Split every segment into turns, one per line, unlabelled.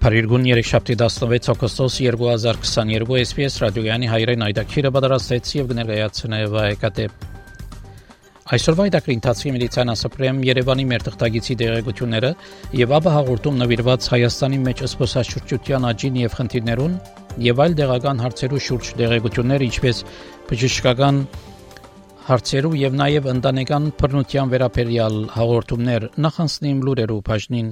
Փարիգուն 3-շաբթի 16 օգոստոս 2022 SPS ռադիոյանի հայրեն այդակիրը պատրաստեց եւ կներկայացնե վայեկատե Այսօրվա այդակրի ընթացքի միլիցիան ասապրեմ Երևանի մեր թղթագիտի դերակցությունները եւ ապա հաղորդում նվիրված Հայաստանի մեջ սփոսաշրջության աճին եւ խնդիրներուն եւ այլ դեղական հարցերու շուրջ դերակցություններ ինչպես բժշկական հարցերու եւ նաեւ ընտանեկան բռնության վերաբերյալ հաղորդումներ նախանցնիմ լուրերու բաժնին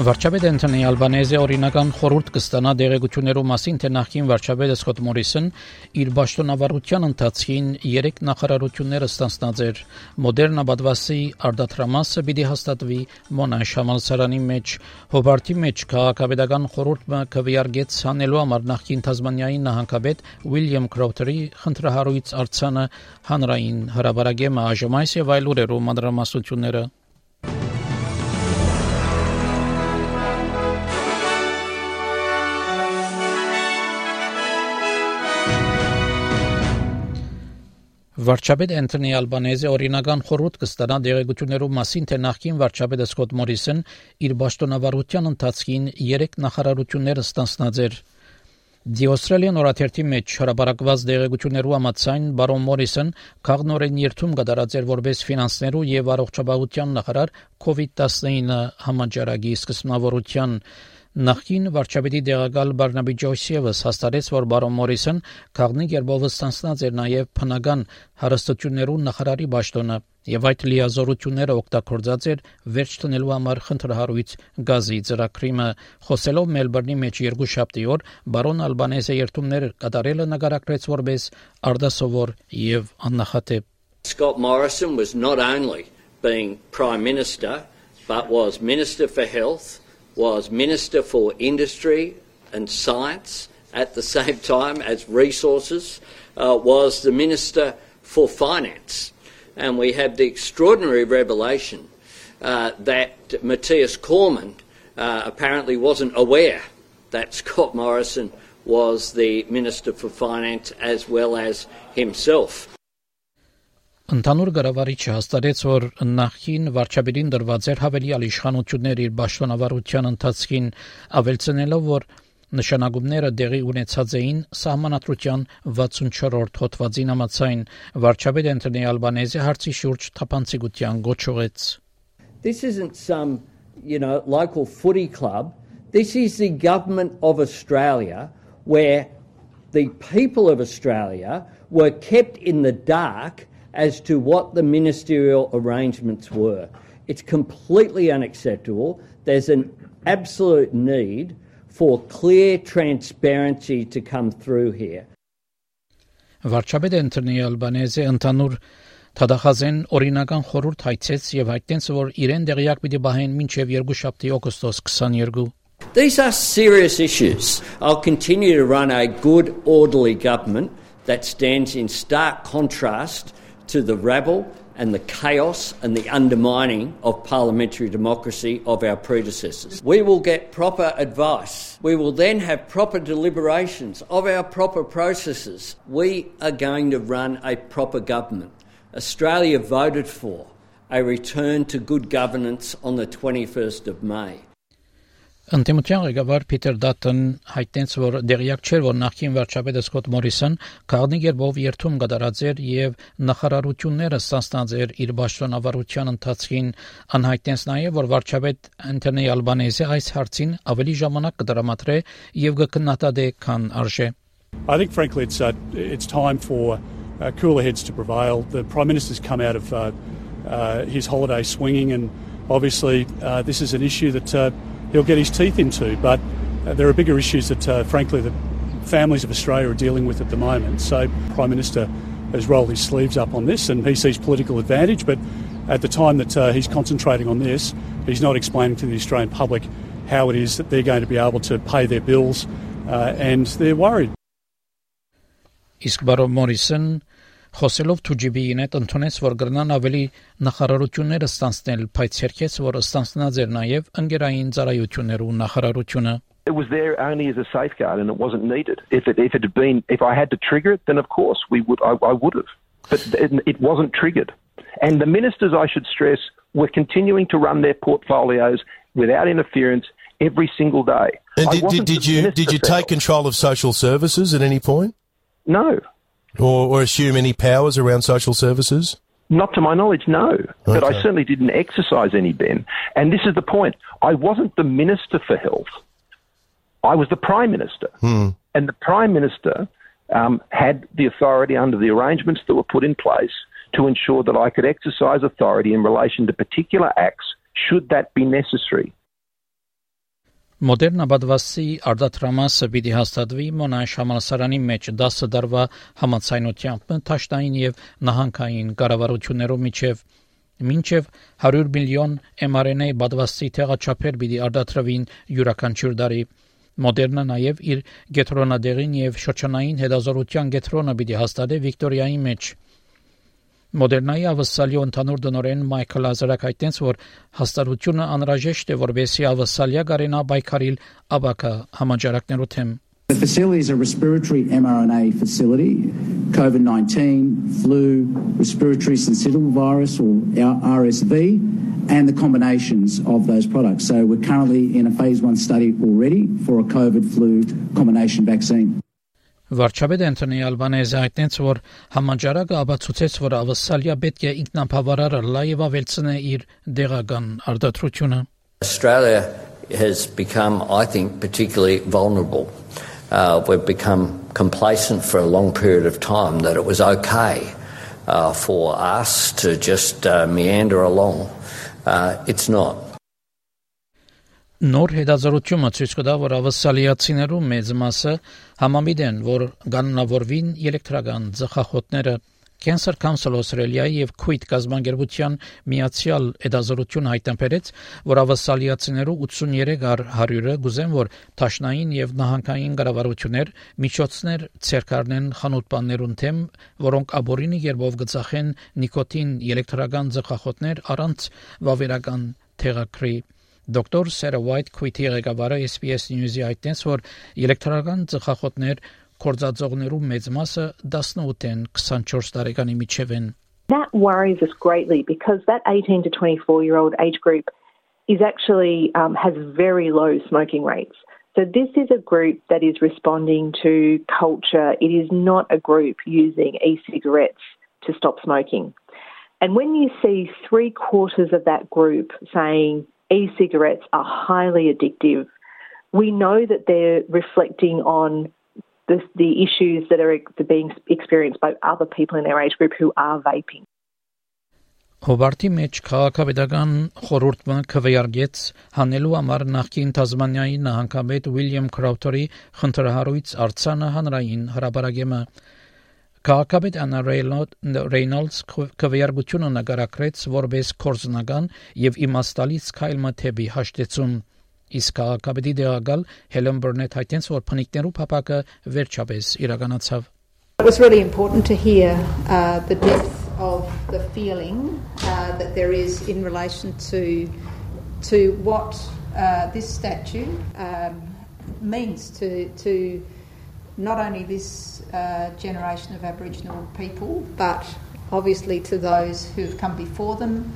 Վարչապետ Անթոնի Ալբանեզը օրինական խորհուրդ կստանա դեղեցություններու մասին, թե նախին վարչապետը Սկոտ Մորիսոն իր ճշտոնավարության ընթացքին 3 նախարարությունները ստանցնած էր։ Մոդեռնա բադվասի արդատրամասը պիտի հաստատվի Մոնաշ համալսարանի մեջ, Հոբարտի մեջ քաղաքապետական խորհուրդը կվիարգեց հանելու համար նախին Թազմանիայի նահանգապետ Ուիլյամ Քրոփթերի խնդրահարույց արցանը հանրային հրաբարագեմը ԱԺՄ-ից եւ այլ ուրերու մանրամասնությունները Վարչապետ Անթոնի Ալբանեզը օրինական խորհուրդ կստանա դեղեցություններու մասին, թե նախկին վարչապետը Սկոտ Մորիսոն իր ճշտոնավարության ընթացքին 3 նախարարություններ ստանցնած էր։ The Australian օրաթերթի մեջ հրապարակված դեղեցություններու համաձայն բարոն Մորիսոն քաղնորեն երթում կդարած էր որպես ֆինանսներու եւ առողջապահության նախարար COVID-19 համաճարակի սկզբնավորության Նախին վարչապետի դեղակալ Բարնաբի Ջոյսիևս հաստատեց, որ բարոն Մորիսոն քաղնի երբով ստանցնած էր նաև փնական հարստություններու նախարարի ճաշտոնը եւ այդ լիազորությունները օգտագործած էր վերջ տնելու համար խնդրահարույց գազի ծրագրիմը խոսելով Մելբուրնի մեջ երկու շաբթի օր բարոն Ալբանեզը երթումներ կատարելը նկարագրեց որպես արդասովոր եւ աննախադեպ
Scott Morrison was not only being prime minister but was minister for health was Minister for Industry and Science at the same time as Resources, uh, was the Minister for Finance. And we have the extraordinary revelation uh, that Matthias Cormann uh, apparently wasn't aware that Scott Morrison was the Minister for Finance as well as himself.
Ընդհանուր գարավարիչը հաստատեց, որ նախին վարչապետին դրված էր հավելյալ իշխանություններ իր պաշտոնավարության ընթացքին, ավելցնելով, որ նշանակումները դեղի ունեցած էին սահմանադրության 64-րդ հոդվածին համաձայն վարչապետ Անտոնի Ալբանեզի հարցի շուրջ թափանցիկության գոչողեց
This isn't some, you know, local footy club. This is the government of Australia where the people of Australia were kept in the dark as to what the ministerial arrangements were. It's completely unacceptable. There's an absolute need for clear transparency to come through here.
Վարչապետ Անտոնի Ալբանեզը ընդհանուր Թադախազեն օրինական խորհուրդ հայցեց եւ հայտնեց, որ իրեն դեղյակ պիտի բահեն մինչեւ 2 շաբթի օգոստոս 22
These are serious issues. I'll continue to run a good orderly government that stands in stark contrast to the rabble and the chaos and the undermining of parliamentary democracy of our predecessors. We will get proper advice. We will then have proper deliberations of our proper processes. We are going to run a proper government. Australia voted for a return to good governance on the 21st of May.
Ընտեմության ղեկավար Փիթեր Դատոն հայտնեց, որ դերյակ չէր, որ նախկին վարչապետը Սկոտ Մորիսոն քաղնի երբով երթում կդարած էր եւ նախարարությունները ստանցած էր իր պաշտոնավարության ընթացքին անհայտնեց նաեւ, որ վարչապետ Անտոնի Ալբանեզը այս հարցին ավելի ժամանակ կդրամատրե եւ կքննադատե քան արժե
I think frankly it's uh, it's time for uh, cooler heads to prevail. The prime minister's come out of uh, uh, his holiday swinging and obviously uh, this is an issue that uh, he'll get his teeth into. But uh, there are bigger issues that, uh, frankly, the families of Australia are dealing with at the moment. So Prime Minister has rolled his sleeves up on this, and he sees political advantage. But at the time that uh, he's concentrating on this, he's not explaining to the Australian public how it is that they're going to be able to pay their bills, uh, and they're worried.
Iskbaro Morrison խոսելով TGB-ին հետ ընդունեց, որ գրնան ավելի նախարարությունները ստանցնել, բայց երկեց, որ ստանցնած էր նաև ընկերային ծառայություններու նախարարությունը
it was there only as a safeguard and it wasn't needed. If it, if it had been, if I had to trigger it, then of course we would, I, I would have. But it, it wasn't triggered. And the ministers, I should stress, were continuing to run their portfolios without interference every single day.
And did, did, did you did you take control of social services at any point?
No.
or, or assume any powers around social services?
Not to my knowledge, no. Okay. But I certainly didn't exercise any, Ben. And this is the point. I wasn't the Minister for Health. I was the Prime Minister.
Hmm.
And the Prime Minister um, had the authority under the arrangements that were put in place to ensure that I could exercise authority in relation to particular acts should that be necessary.
Մոդեռնա բադվասի արդատրամասը պիտի հաստատվի մոնայ համալսարանի մեջ 10 դարվա համացայնությամբ տաշտային եւ նահանգային կառավարություններով միջև մինչև 100 միլիոն mRNA բադվասի թեղաչափեր պիտի արդատրվին յուրաքանչյուր տարի Մոդեռնը նաև իր գետրոնադեղին եւ շրջանային հետազոտության գետրոնը պիտի հաստատի Վիկտորիայի մեջ։ Մոդեռնայի ավսալյո ընդհանուր դնորեն Մայքլ Ազարակ հայտնեց, որ հաստատությունը անհրաժեշտ է, որբեսի ավսալյա գարենա բայկարիլ աբակա համաճարակներու թեմ
The facility is a respiratory mRNA facility, COVID 19, flu, respiratory syncytial virus or RSV, and the combinations of those products. So we're currently in a phase one study already for a COVID flu combination vaccine.
Վարչապետ Անտոնի Ալբանեզը հայտնեց, որ համաճարակը ապացուցեց, որ ավսալիա պետք է ինքնապավարար լայվ ավելցնե իր դեղական արտադրությունը.
Australia has become, I think, particularly vulnerable uh, we've become complacent for a long period of time that it was okay uh, for us to just uh, meander along. Uh, it's not.
Նոր հետազոտությունը ցույց կտա, որ ավասալիացիներու մեծ մասը համամիտ են, որ կանոնավորվին էլեկտրական ծխախոտները Cancer Council Australia-ի եւ Quid գազբանգերության միացյալ հետազոտություն հայտնաբերեց, որ ավասալիացիներու 83 առ 100-ը գուզեն, որ տաշնային եւ նահանգային կառավարություններ միջոցներ ցերկարնեն խանութբաններուն թեմ, որոնք աբորինի երբով գծախեն նիկոտին էլեկտրական ծխախոտներ առանց վավերական թեղակրի Դոկտոր Սերա Ուայթ Քույթի ղեկավարը SPS News-ի հայտնեց, որ էլեկտրական ծխախոտներ կորձածողներու մեծ մասը 18-ին 24 տարեկանի միջև են
That worries us greatly because that 18 to 24 year old age group is actually um, has very low smoking rates. So this is a group that is responding to culture. It is not a group using e-cigarettes to stop smoking. And when you see three quarters of that group saying e-cigarettes are highly addictive, we know that they're reflecting on the, the issues that are being experienced by other people in their age group who are vaping.
Հոբարտի մեջ քաղաքապետական խորհուրդը քվեարկեց հանելու համար նախկին Տազմանիայի նահանգապետ Ուիլյամ Քրաուտերի խնդրահարույց արցանը հանրային հրաբարագեմը Քաղաքապետ Անա Ռեյնոլդս քվեարկությունը նկարագրեց որպես կորզնական եւ իմաստալից քայլը թեպի հաշտեցում իսկ քաղաքապետի դեղակալ Հելեն Բուրնետ հայտնեց, որ փնիկներու փապակը վերջապես իրականացավ։
It was really important to hear uh, the depth of the feeling uh, that there is in relation to to what uh, this statue um, means to to not only this uh, generation of Aboriginal people, but obviously to those who have come before them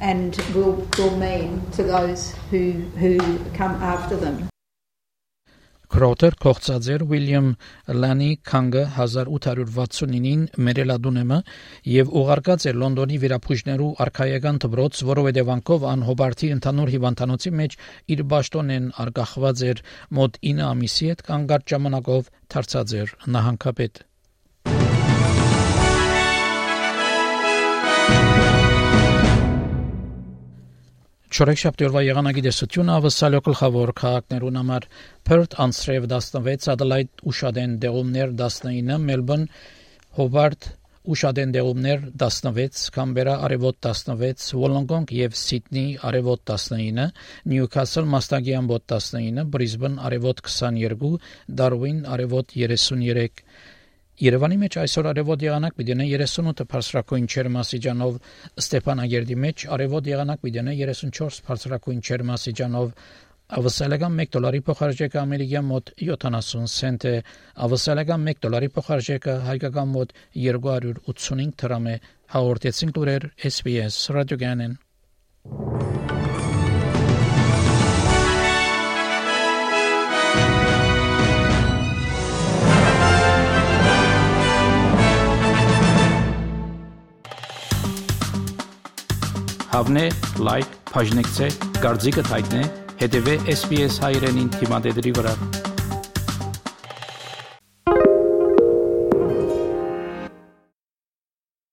and will, will mean to those who, who come after them.
Քրոթեր կողծածեր Ուիլյամ Լանի Քանգը 1869-ին մերելադունեմը եւ ուղարկած էր Լոնդոնի վիրապուժներու արխայական դբրոց, որովհետեւ անկով ան Հոբարտի ընդհանուր հիվանդանոցի մեջ իր ճաշտոնեն արգախված էր մոտ 9 ամիսի հետ կանգառ ժամանակով դարձած էր նահանգապետ Չորեքշաբթի օրվա եղանակի դեսությունը ավսալյո գլխավոր քաղաքներուն համար Perth անսրև 16, Adelaide ու Շադեն դեղումներ 19, Melbourne, Hobart Ուշադեն դեղումներ 16, Կամբերա արևոտ 16, Վոլոնգոնգ եւ Սիդնի արևոտ 19, Նյուքասլ Մաստագիան բոտ 19, Բրիզբեն արևոտ 22, Դարվին արևոտ 33 Երևանի մեջ այսօր արևոտ եղանակ պիտի 38 բարձրակույն չերմասիջանով Ստեփանագերդի մեջ արևոտ եղանակ պիտի 34 բարձրակույն չերմասիջանով Ավսալական 1 դոլարի փոխարժեքը ամերիկյան մոտ 70 سنت է, ավսալական 1 դոլարի փոխարժեքը հայկական մոտ 285 դրամ է։ Հաղորդեցին լուրեր SBS ռադիոգանեն։ Հավնե, լայք, բաժնեկցե, դարձիկը թայտնե Հետևե SPS հայրենին թիմադեդի վրա